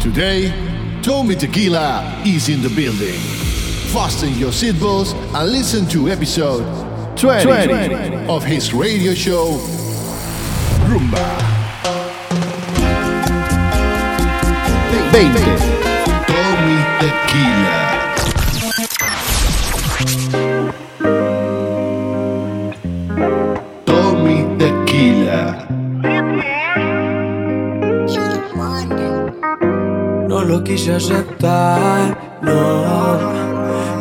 Today, Tommy Tequila is in the building. Fasten your seatbelts and listen to episode 20, 20 of his radio show, Rumba. 20. Tommy Tequila. Quise aceptar, no.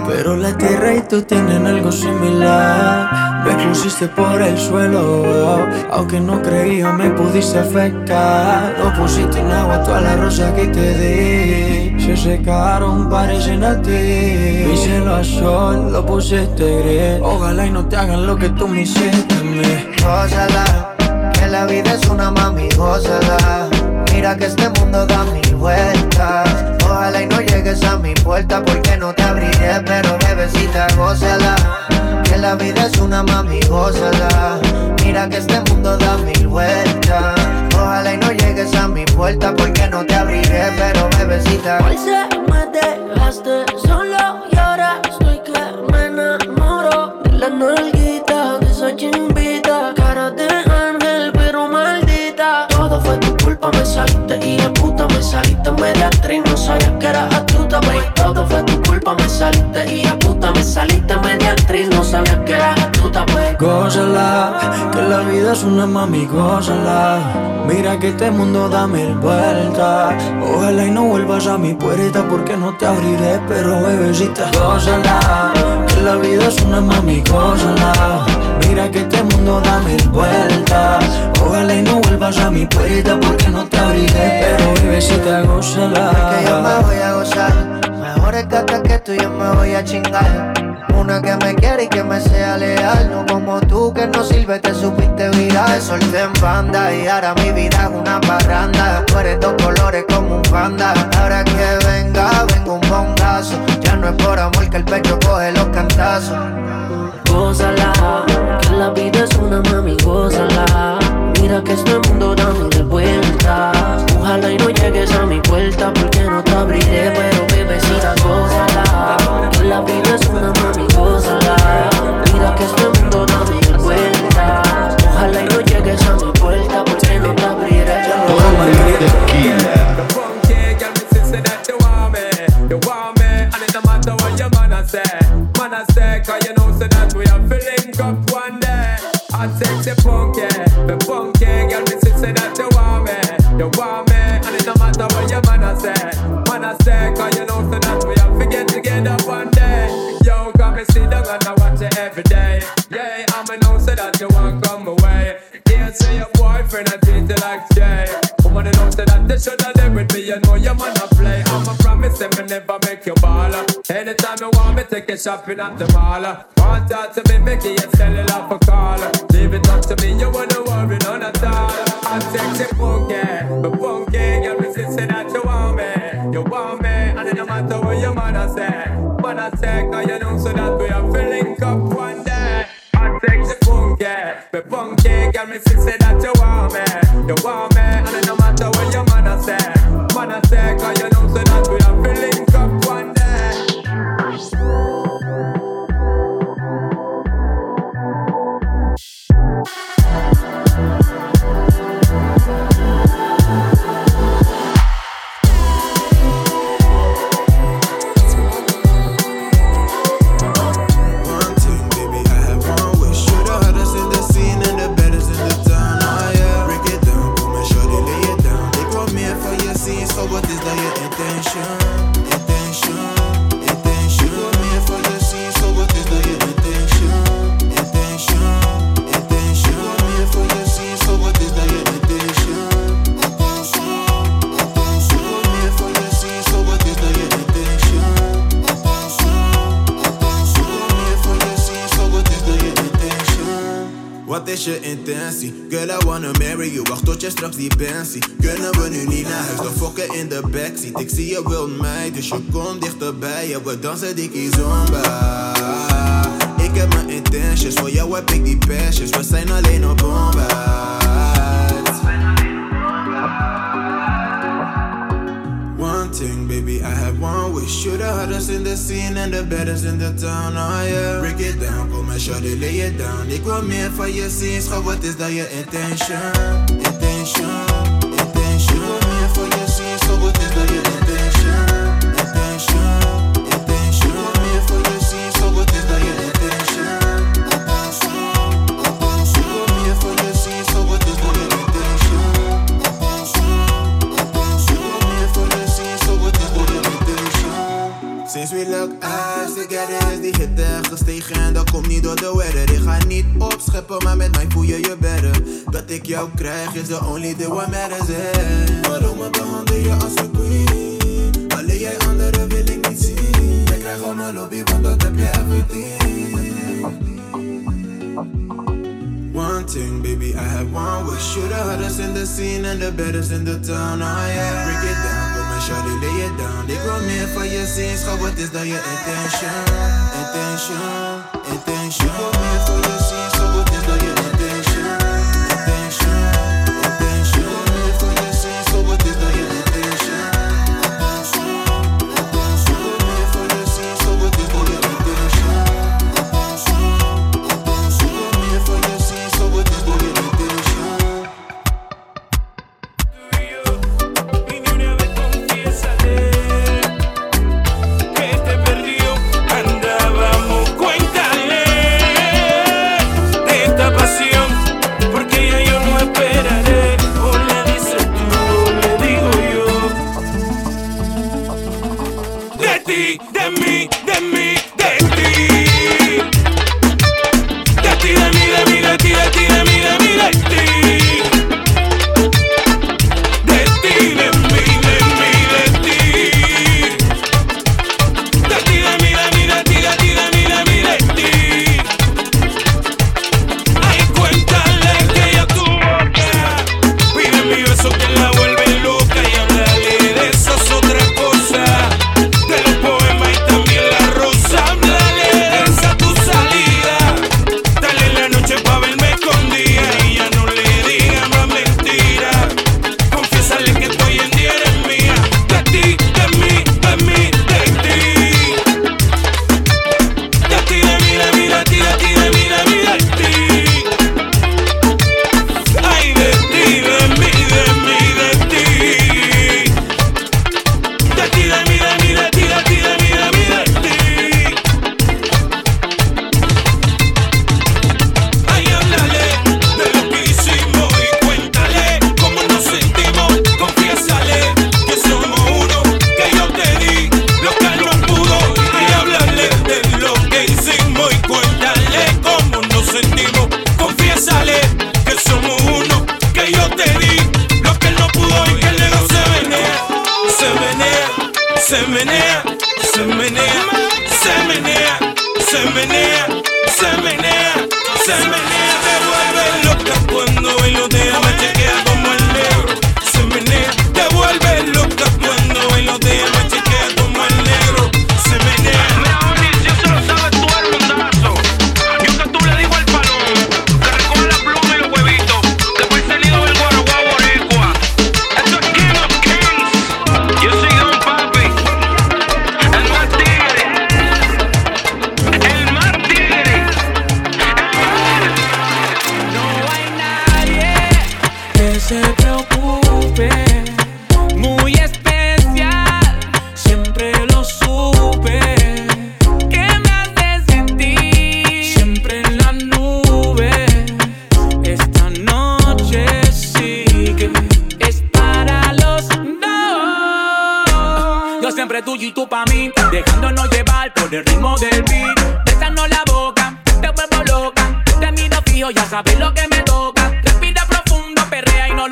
Pero la tierra y tú tienen algo similar. Me pusiste por el suelo, aunque no creía me pudiste afectar. No pusiste en agua toda la rosa que te di. Se secaron, parecen a ti. Mi cielo a sol, lo pusiste gris. Ojalá y no te hagan lo que tú me hiciste a mí. Que la vida es una mami, gózala. Mira que este mundo da mil vueltas. Ojalá y no llegues a mi puerta porque no te abriré, pero bebecita, gózala. Que la vida es una mami, gózala. Mira que este mundo da mil vueltas. Ojalá y no llegues a mi puerta porque no te abriré, pero bebecita. Hoy se me dejaste solo y ahora estoy que me enamoro de la nalguita, de esa chimbita, culpa, me saliste y de puta me saliste media actriz, no sabías que eras astuta, baby. Todo fue tu culpa, me saliste y de puta me saliste media actriz, no sabías que eras astuta, baby. Gózala, que la vida es una mami, gózala. Mira que este mundo da mil vueltas. Ojalá y no vuelvas a mi puerta porque no te abriré, pero bebecita, gózala. Que la vida es una mami, gózala. Mira que este mundo da mil vueltas. Ojalá y no vuelvas a mi puerta porque no te abriré, pero bebecita, gózala. que yo me voy a gozar. Mejor es que tú yo me voy a chingar. Una que me quiere y que me sea leal. No como tú que no sirve, te supiste viral. Solté en banda y ahora mi vida es una parranda. Tú eres dos colores como un panda. Ahora que venga, vengo un bongazo. Ya no es por amor que el pecho coge los cantazos. Gózala, que la vida es una mami, gózala. Mira que este mundo da mil vueltas. Ojalá y no llegues a mi puerta porque no te abriré, pero bebecita, gózala. Que la vida es una mami, gózala. Mira que este mundo da mil vueltas. Ojalá y no llegues a mi puerta porque no te abriré. Tommy take the funky, the funky girl, me see say that you want me, you want me, and it no matter what your man a say, man a say, 'cause you know say that we are to get together one day. Yo, come me sit down and I watch you every day. Yeah, I'ma know say that you want come away. Yeah, say your boyfriend I treat you like Jay. Woman, you know say that they shoulda live with me. You know your man a play. I'ma promise me never make you baller. Anytime you want me, take you shopping at the mall. Want out to me, make you sell it off a call. Leave it up to me, you wanna worry none at all. I take the funky, the funky girl, me say that you want me, you want me, and it no matter what your a say, a say, 'cause you know so that we are feeling up one day. I take the funky, the funky girl, me say that you want me, Kunnen we nu niet naar huis, dan fokken in de backseat Ik zie je wil mij, dus je komt dichterbij Ja, we dansen dikke zomba Ik heb mijn intentions, voor jou heb ik die passions We zijn alleen op bomba baby. I have one wish. You the hottest in the scene and the baddest in the town, oh yeah. Break it down, call my shawty, lay it down. Ik wil meer van je zien, schat, wat is dan je intention? attention, attention. Yeah, for your sins, so good is the dat ik jou krijg is the only thing what matters is Waarom behandel je als een queen? Alleen jij anderen wil ik niet zien Ik krijg al mijn lobby, want dat heb je everything one thing, baby, I have one wish. You're the hottest in the scene and the baddest in the town. Oh yeah, break it down, come and shawty, lay it down. They grow me for your sins, so what is that your intention? Intention, intention. You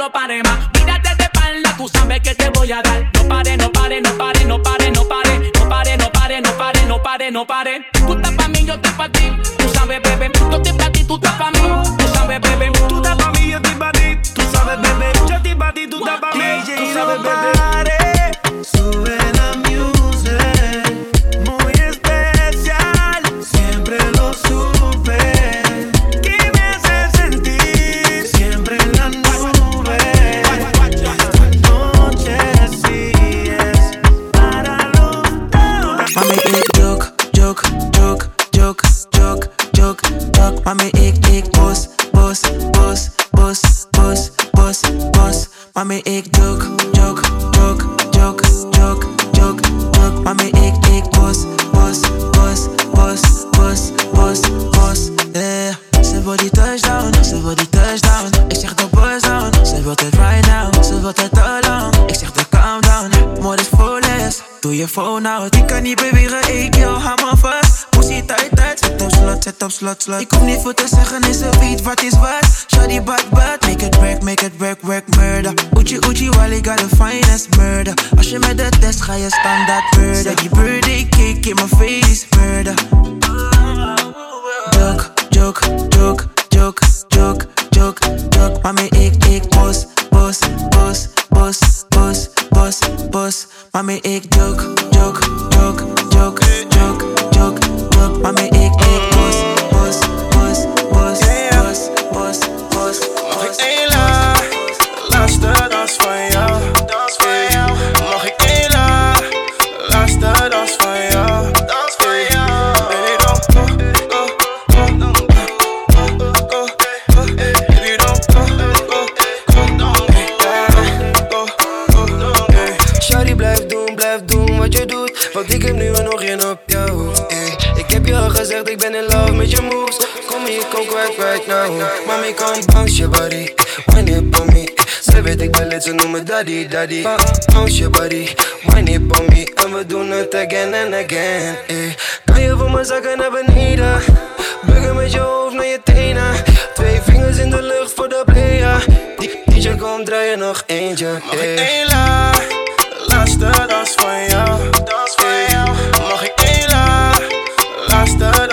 no pare más. Mírate de espalda, tú sabes que te voy a dar. No pare, no pare, no pare, no pare, no pare. No pare, no pare, no pare, no pare, no pare. Tú estás pa' mí, yo estoy pa' ti. Tú sabes, bebé. Yo estoy pa' ti, tú estás pa' mí. Tú sabes, bebé. Tú estás pa' mí, yo estoy pa' ti. Tú sabes, bebé. Yo estoy pa' ti, tú estás pa' mí. Tú sabes, bebé. Zet slot, slot. Ik hoef niet voor te zeggen, is er ze weet wat is wat. Shawty bad, bad, make it work, make it work, work, murder. Uchi, uchi, Wally got the finest murder. Als je met de test ga je standaard murder. Zeg die birthday cake in my face, murder. Joke, joke, joke, joke, joke, joke, joke. Mami, ik, ik, bos, bos, bos, bos, bos, bos, bos. Mami, ik, joke, joke, joke, joke, met je moves. Kom hier, kom kwijt right now Mami, kom bounce je body. Wine it on me Zij weet ik ben lid, ze noemen me daddy, daddy Bounce je body. Wine it on me En we doen het again and again eh. Kan je voor me zakken naar beneden? Buggen met je hoofd naar je tenen. Twee vingers in de lucht voor de player. Die DJ komt draaien nog eentje Mag ik één la Laatste dans van jou. Dans van jou. Mag ik één la Laatste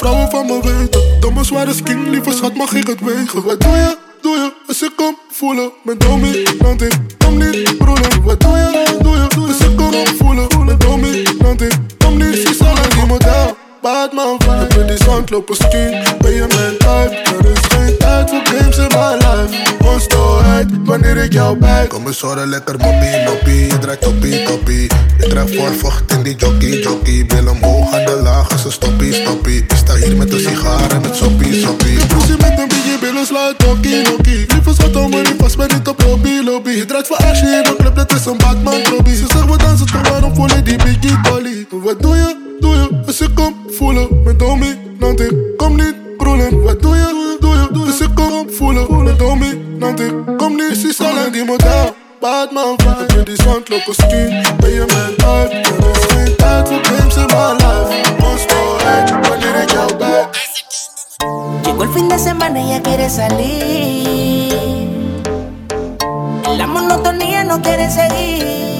vrouwen van me weten. Domme zware skin, lieve schat mag ik het wegen? Wat doe je, doe je, als ik kom voelen Met dominant ik kom niet broeden Wat doe je, doe je, als ik kom voelen Met dominant ik kom niet. Zie zal aan die model Batman vibe, heb je die zandlopen skin Ben je mijn er is geen tijd voor games in my life Onstoheid, wanneer ik jou bij Kom eens horen, lekker moppie, moppie. Je draait toppie, toppie. Je draagt voorvocht in die jockey, jockey. Wil omhoog aan de laag als een stoppie, stoppie. Ik sta hier met een sigaar en met soppie, soppie. Pussy met een beetje billen slaat tokkie nokkie Lieve schat hou me niet vast, ben niet op lobby lobby Je draait voor Ashley in de club, dat is een Batman Robbie Ze zegt we dansen toch, waarom voel je die biggie dolly Wat doe je, doe je, als ik kom voelen Met dominant ik kom niet broelen Wat doe je, doe je, als ik kom voelen dominant ik kom niet Zie zal aan die je je games in my life. Onstoheid, wanneer ik jou bij Llegó el fin de semana y ella quiere salir. La monotonía no quiere seguir.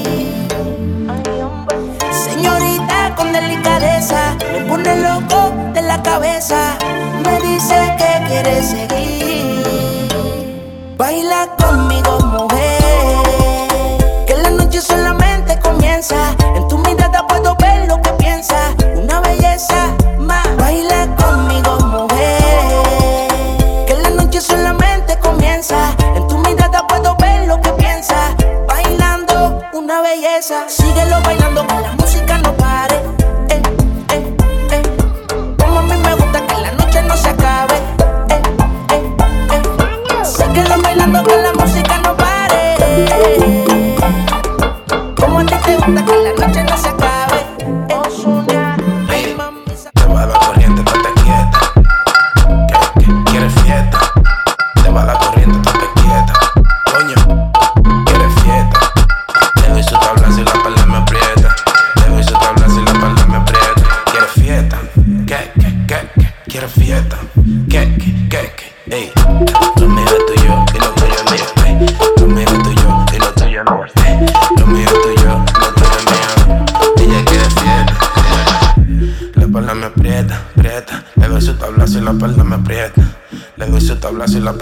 Delicadeza, me pone loco de la cabeza. Me dice que quiere seguir. Baila conmigo, mujer. Que la noche solamente comienza. En tu mirada puedo ver lo que piensas. Una belleza más. Baila conmigo, mujer. Que la noche solamente comienza. En tu mirada puedo ver lo que piensas. Bailando una belleza. Síguelo bailando que la a ti te gusta que la noche no se acabe.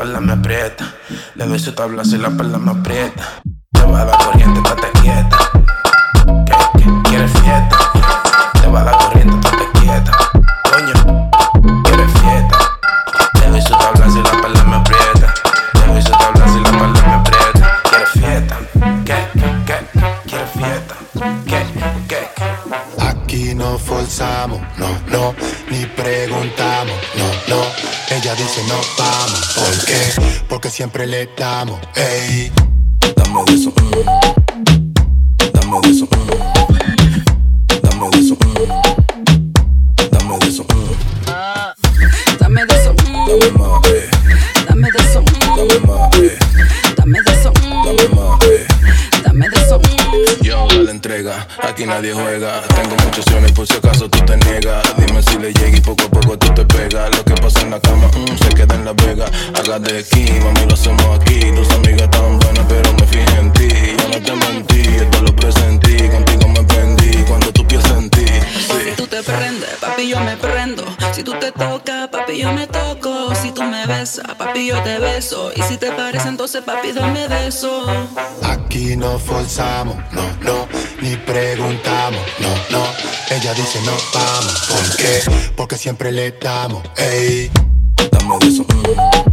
Tablazo y la espalda me aprieta. Le doy su tablazo y la espalda me aprieta. siempre le damos. Ey, dame de eso. Mm. papi, dame de eso. Aquí no forzamos, no, no, ni preguntamos, no, no. Ella dice no vamos, ¿por qué? Porque siempre le damos, ey. Dame de eso. Mm.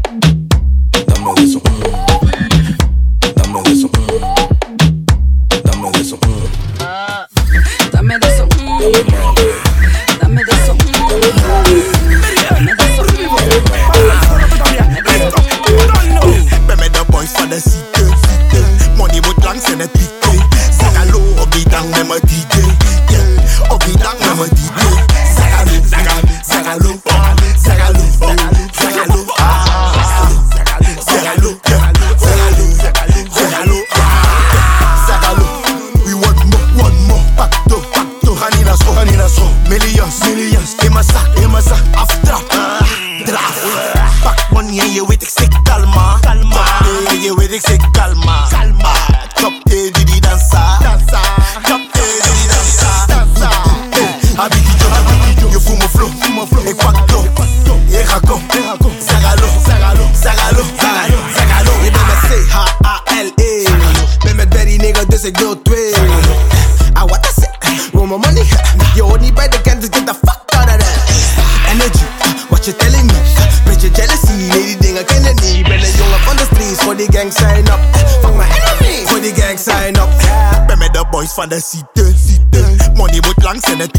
de cité. Mon émote langue, c'est notre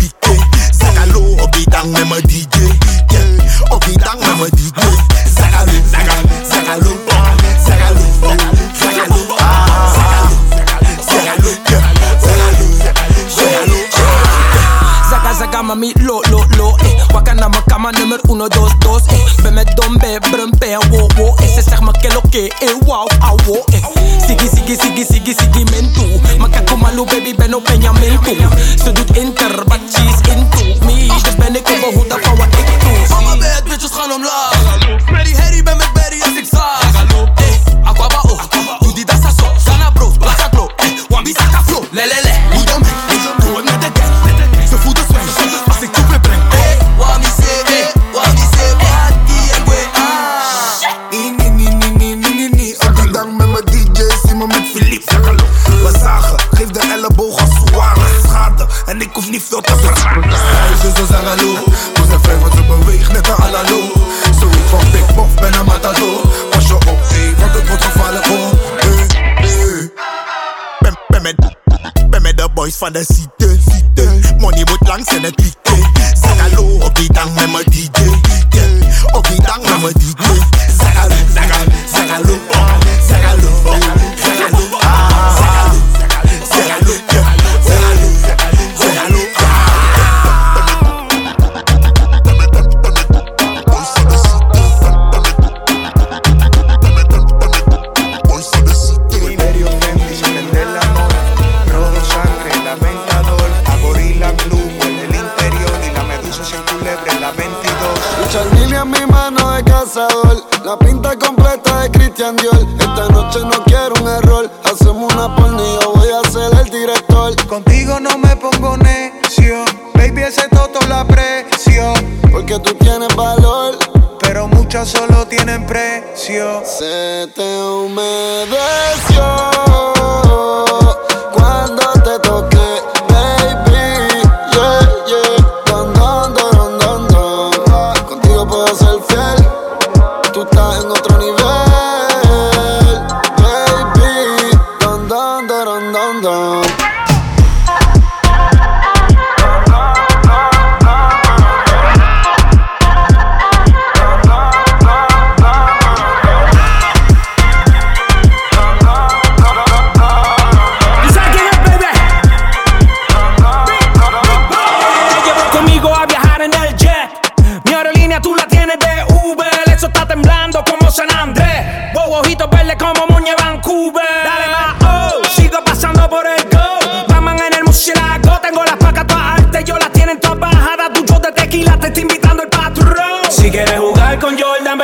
the city. Money with lang zijn het.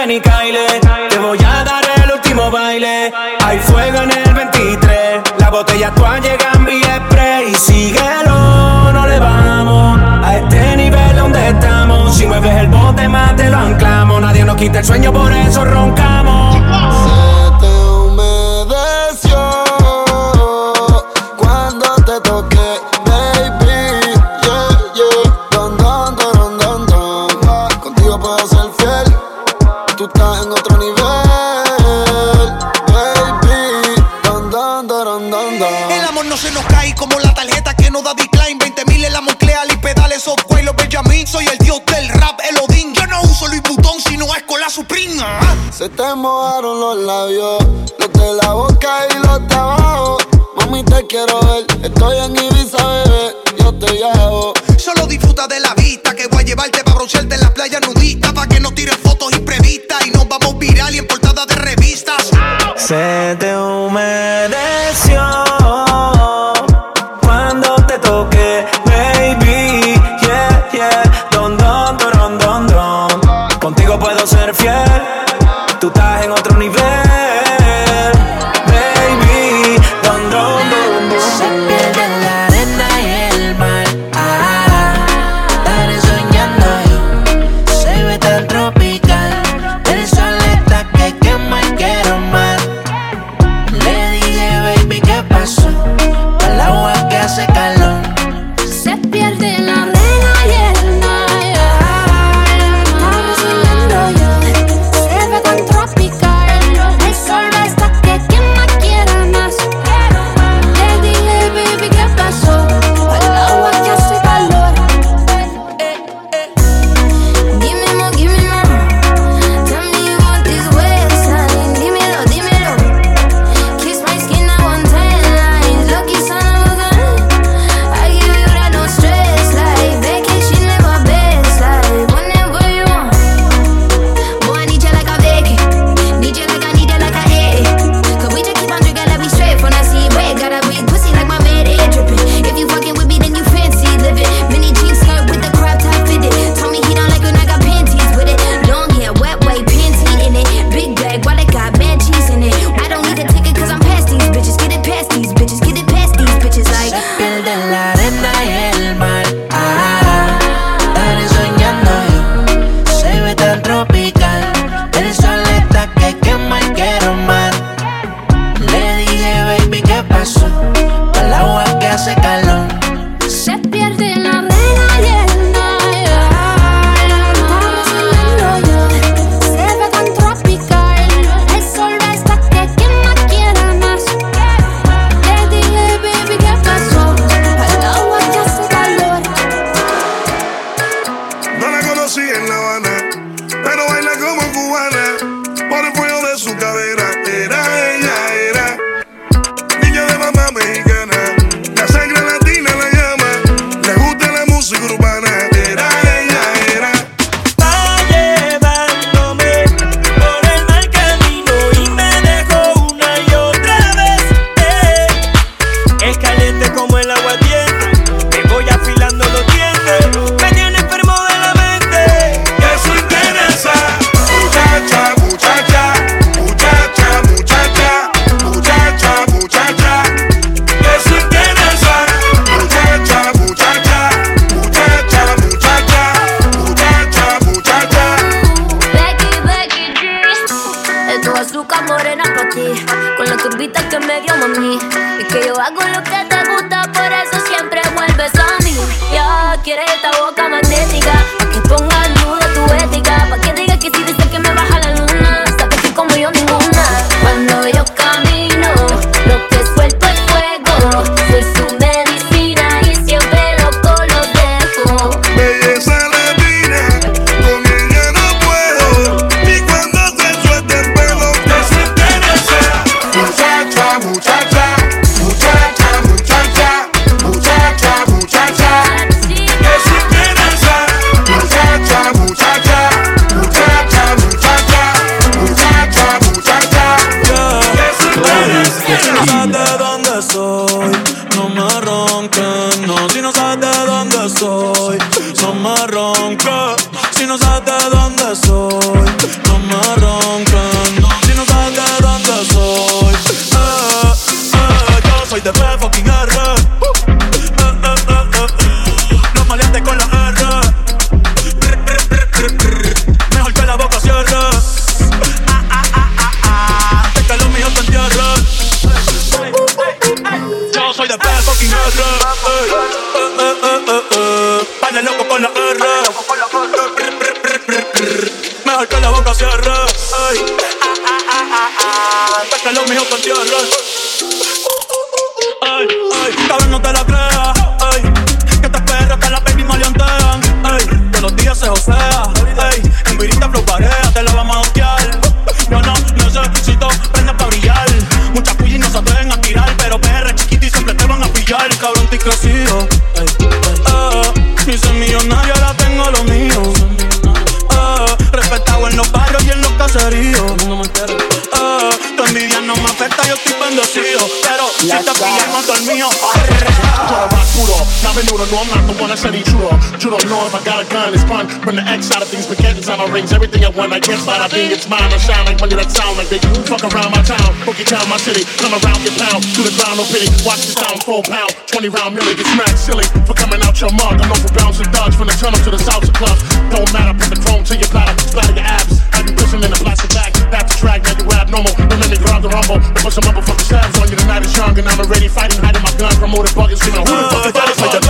ven y caile. Te voy a dar el último baile. Hay fuego en el 23. La botella tú llega en mi spray. Y síguelo, no le vamos. A este nivel donde estamos. Si mueves el bote más te lo anclamos. Nadie nos quita el sueño, por eso roncamos. labios, los de la boca y los de abajo. Mami, te quiero ver, estoy en mi vida se josea, ay. En virita flow pareja, te la vamos a doquear. Yo no necesito prenda para brillar. Muchas pullas no se atreven a tirar, pero PR chiquito y siempre te van a pillar. Cabrón, estoy crecido, ay. Ah, ni soy millonario, ahora tengo lo mío. Ah, respetado en los barrios y en los caseríos. Ah, tu envidia no me afecta, yo estoy bendecido. Pero si te pillan, no dormido. Menudo, no I'm not the one that said he don't know if I got a gun, it's fun. From the X side of things, spaghetti's on my rings Everything I want, I can't slide, I think it's mine. I shine like money that sound like they Fuck around my town, boogie town, my city Come around, get pound, to the ground, no pity Watch the sound, full pound, 20 round milli Get smacked silly, for coming out your mug I'm known for bouncing dodge, from the tunnel to the salsa clubs Don't matter, put the chrome to your platter Splatter your abs, have you pushing in a plastic bag? That's the drag, now you abnormal The rumble. Put some motherfucking stabs on you, the night is young And I'm already fighting, hiding my gun Promoted buggers, you know. Who the fuck is that? Like the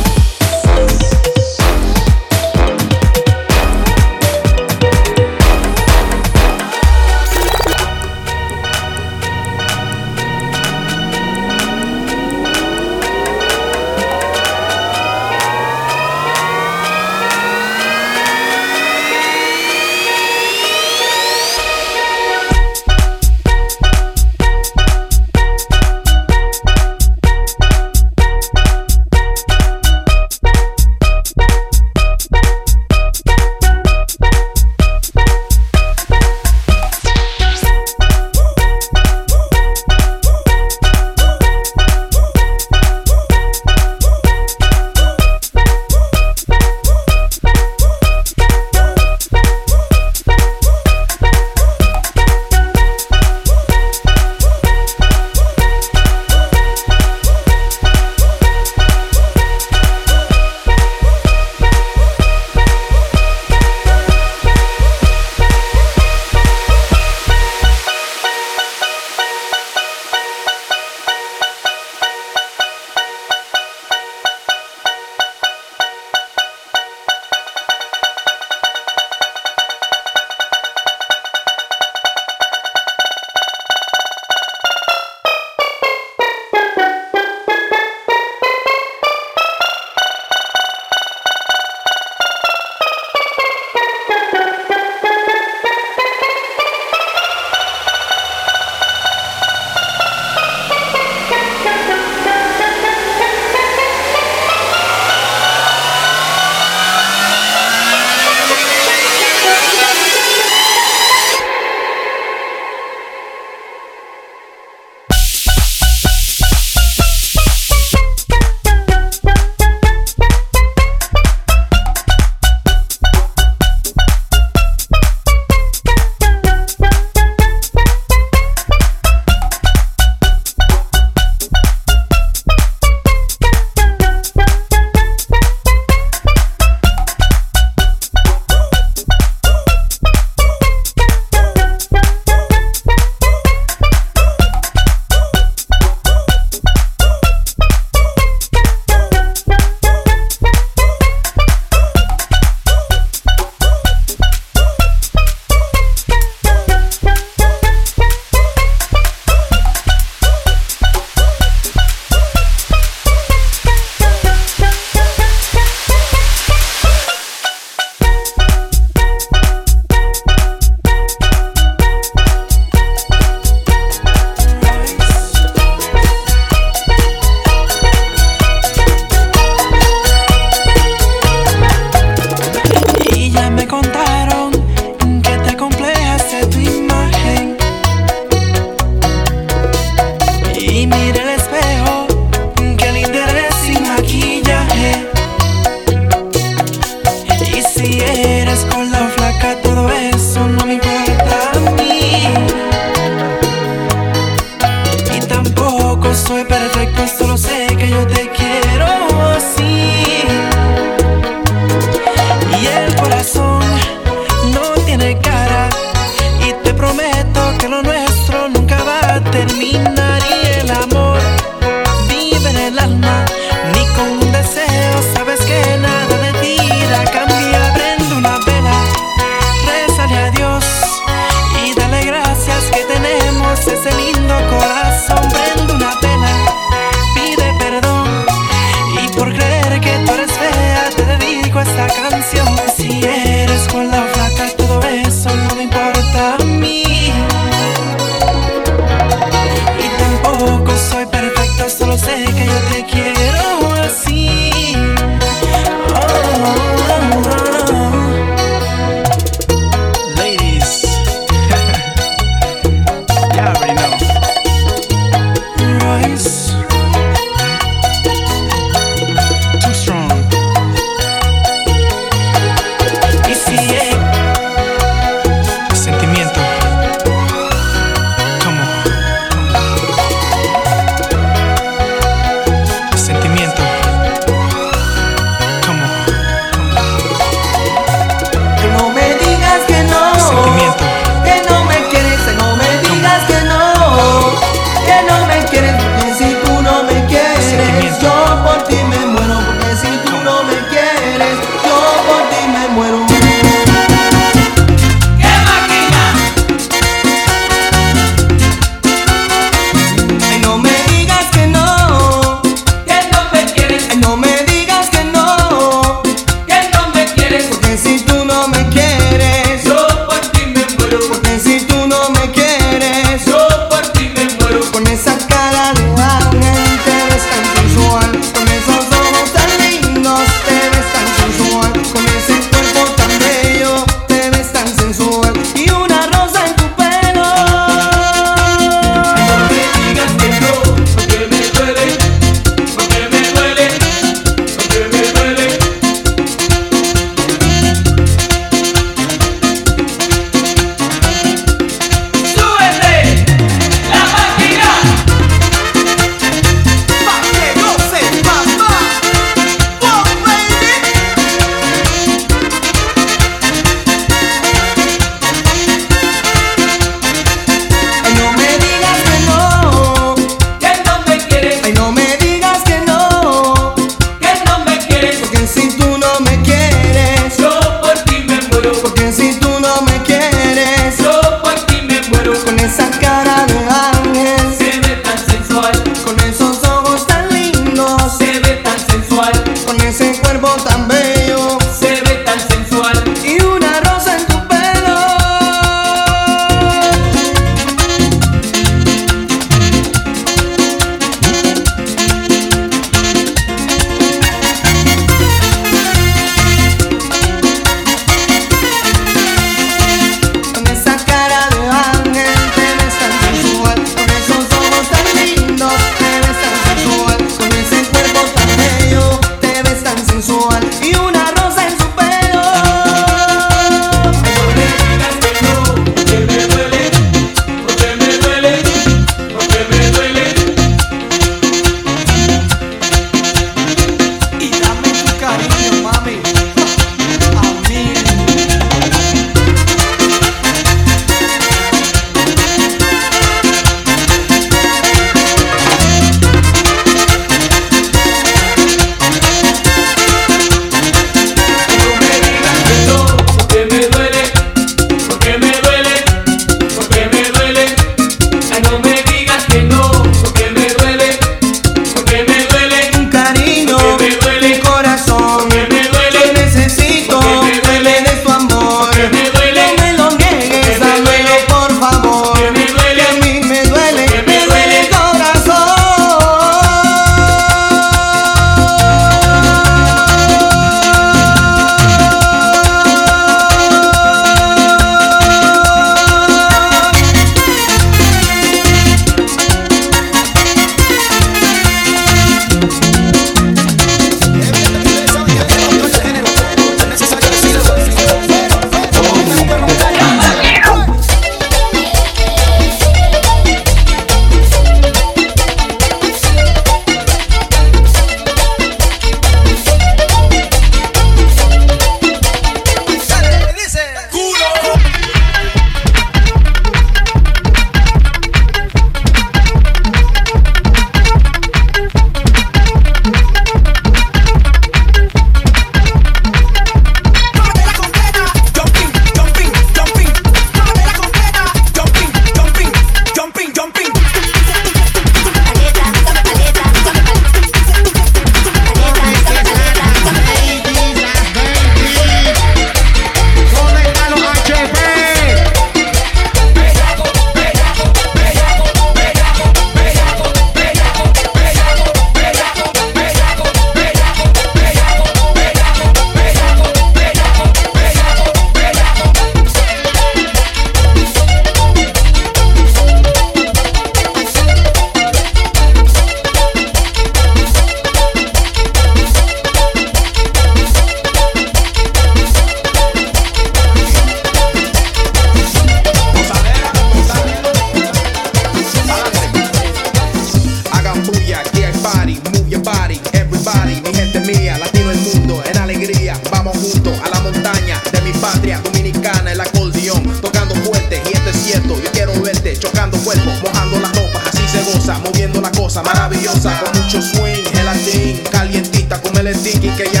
deliciosa, maravillosa, con mucho swing, gelatín, calientita, con el sticky que ya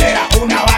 era una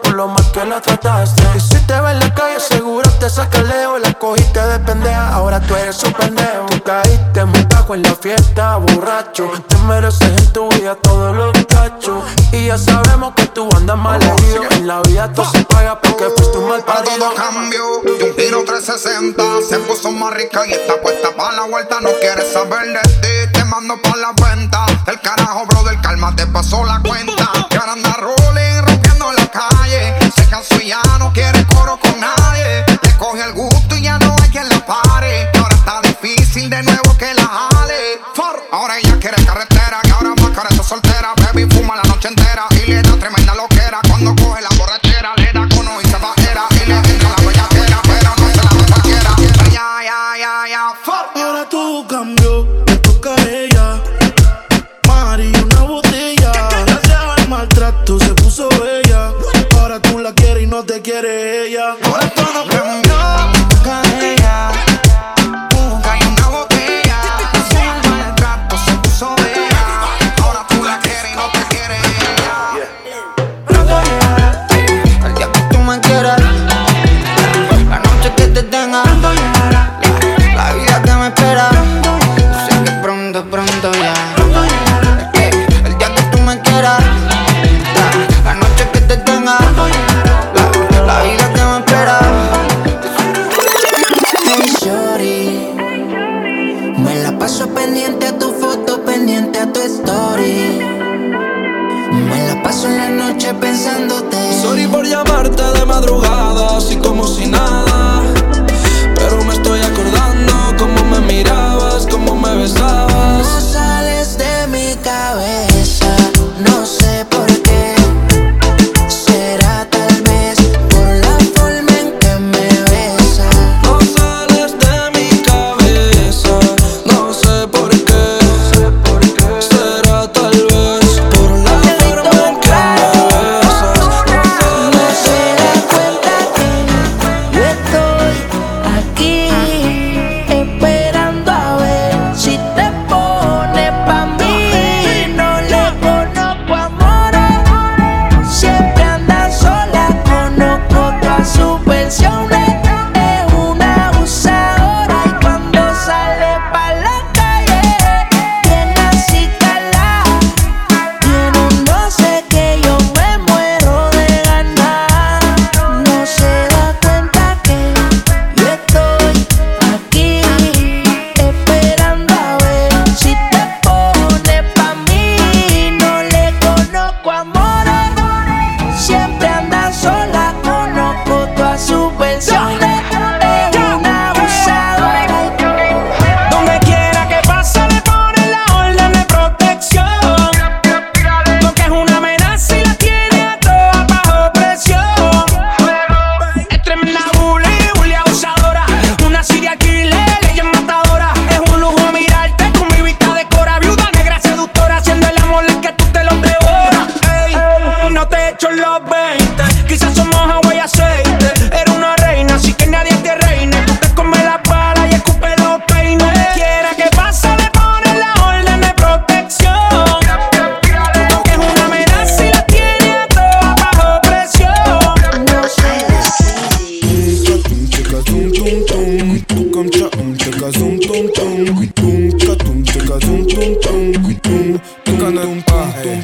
por lo mal que la trataste. Y si te ve en la calle, seguro te saca leo. La cogiste de pendeja, ahora tú eres un pendejo. Tú caíste muy bajo en la fiesta, borracho. Te mereces en tu vida todos los cachos. Y ya sabemos que tú andas mal herido. En la vida todo se paga porque fuiste un mal parido. Todo cambio. de un tiro 360. Se puso más rica y está puesta para la vuelta. No quieres saber de ti, te mando para la venta. El carajo, brother, calma, te pasó la cuenta.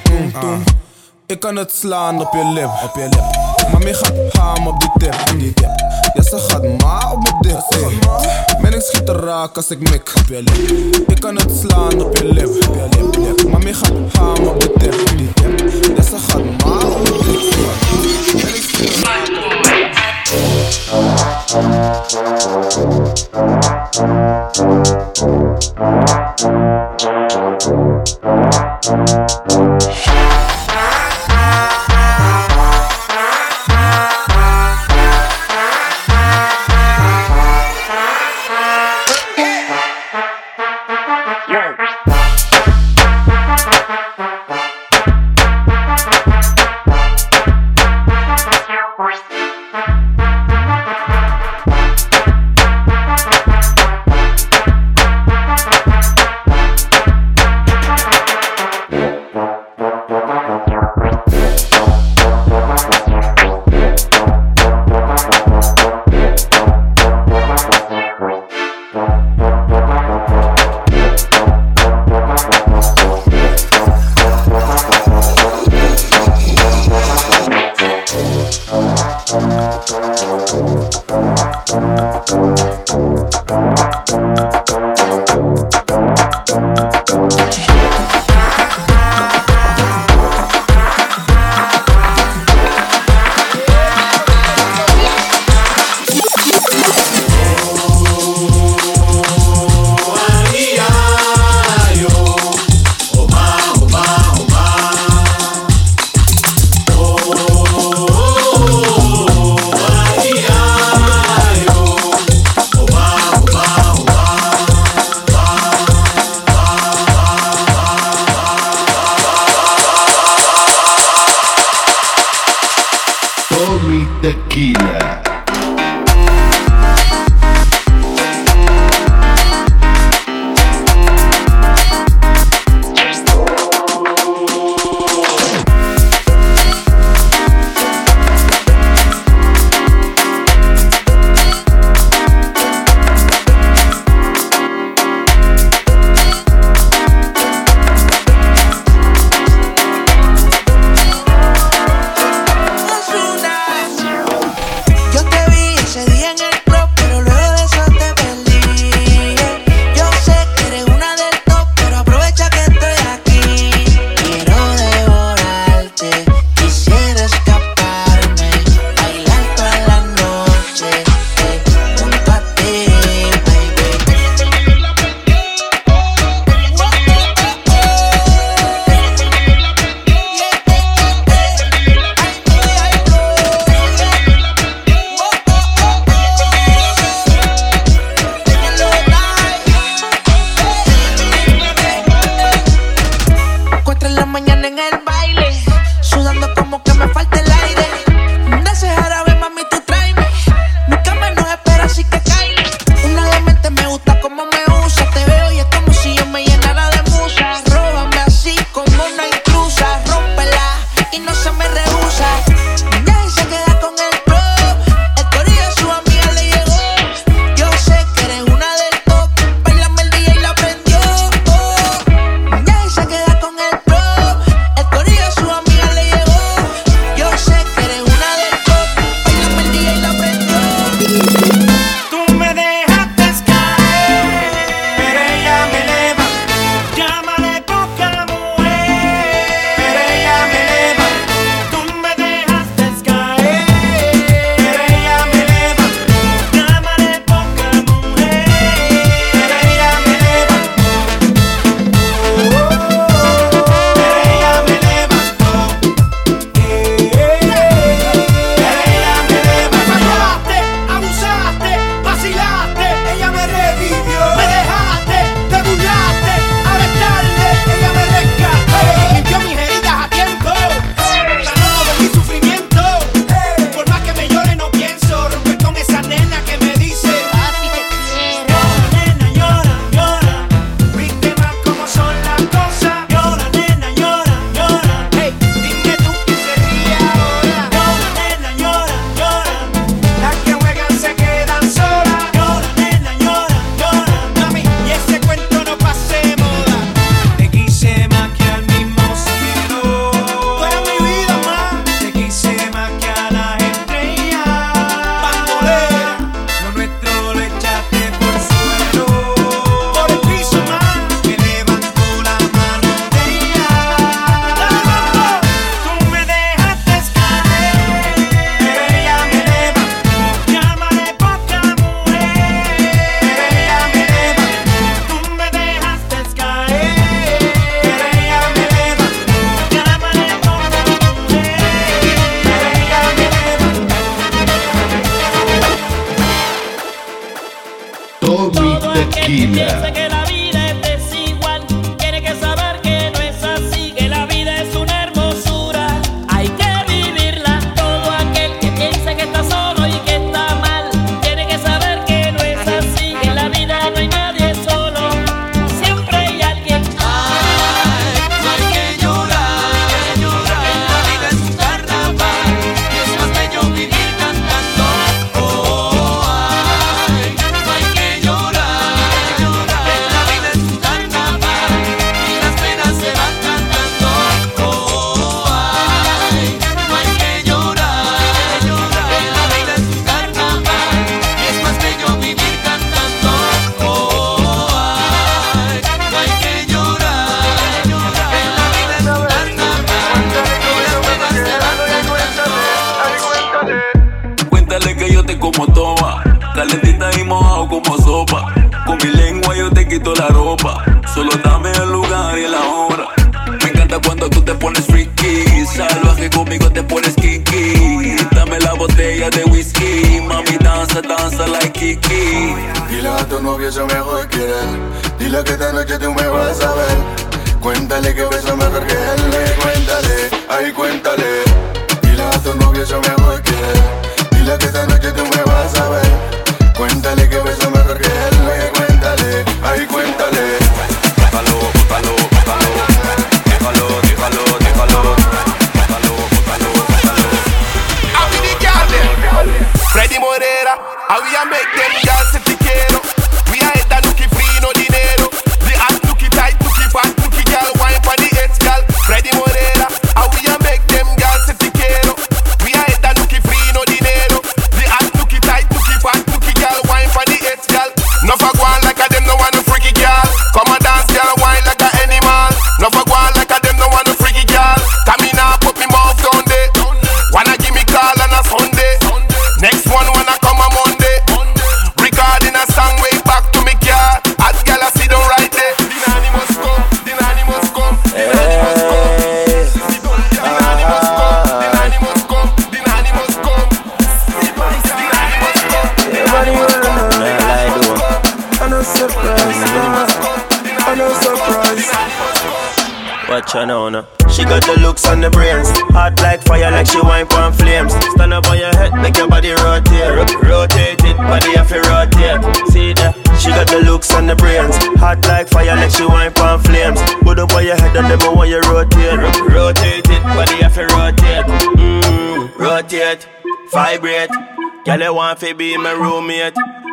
Tum tum tum tum. Ik kan het slaan op je lip, op je lip. Mami gaat ham op die tip, die tip. Ja, ze gaat ma op mijn ey. Ben ik schiet raak als ik mik op je lip. Ik kan het slaan op je lip, op je lip, lip. Mami gaat ham op de tip, die tip. Ja, ze gaat ma op mijn ey. Ben ik schiet er Thank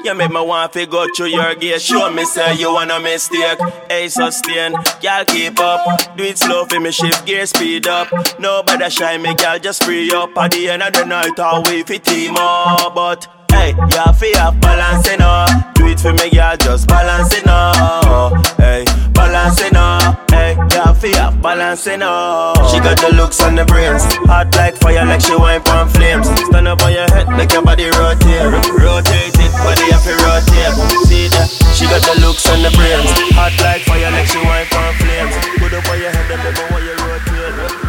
You make me want fi go through your gate. Show me say you wanna mistake. Hey, sustain, y'all keep up. Do it slow for me, shift gear, speed up. Nobody shy me, y'all just free up. At the end of the night, I'll wait for team up. But Hey, yeah, fi have balance enough. Do it for me, girl, just balance enough. Hey, balance enough. Yeah, for balancing up. She got the looks and the brains. Hot like fire, like she wine from flames. Stand up on your head, make your body rotate. Rotate it, body up and rotate. See that? She got the looks and the brains. Hot like fire, like she wine from flames. Put up on your head, and never want rotate.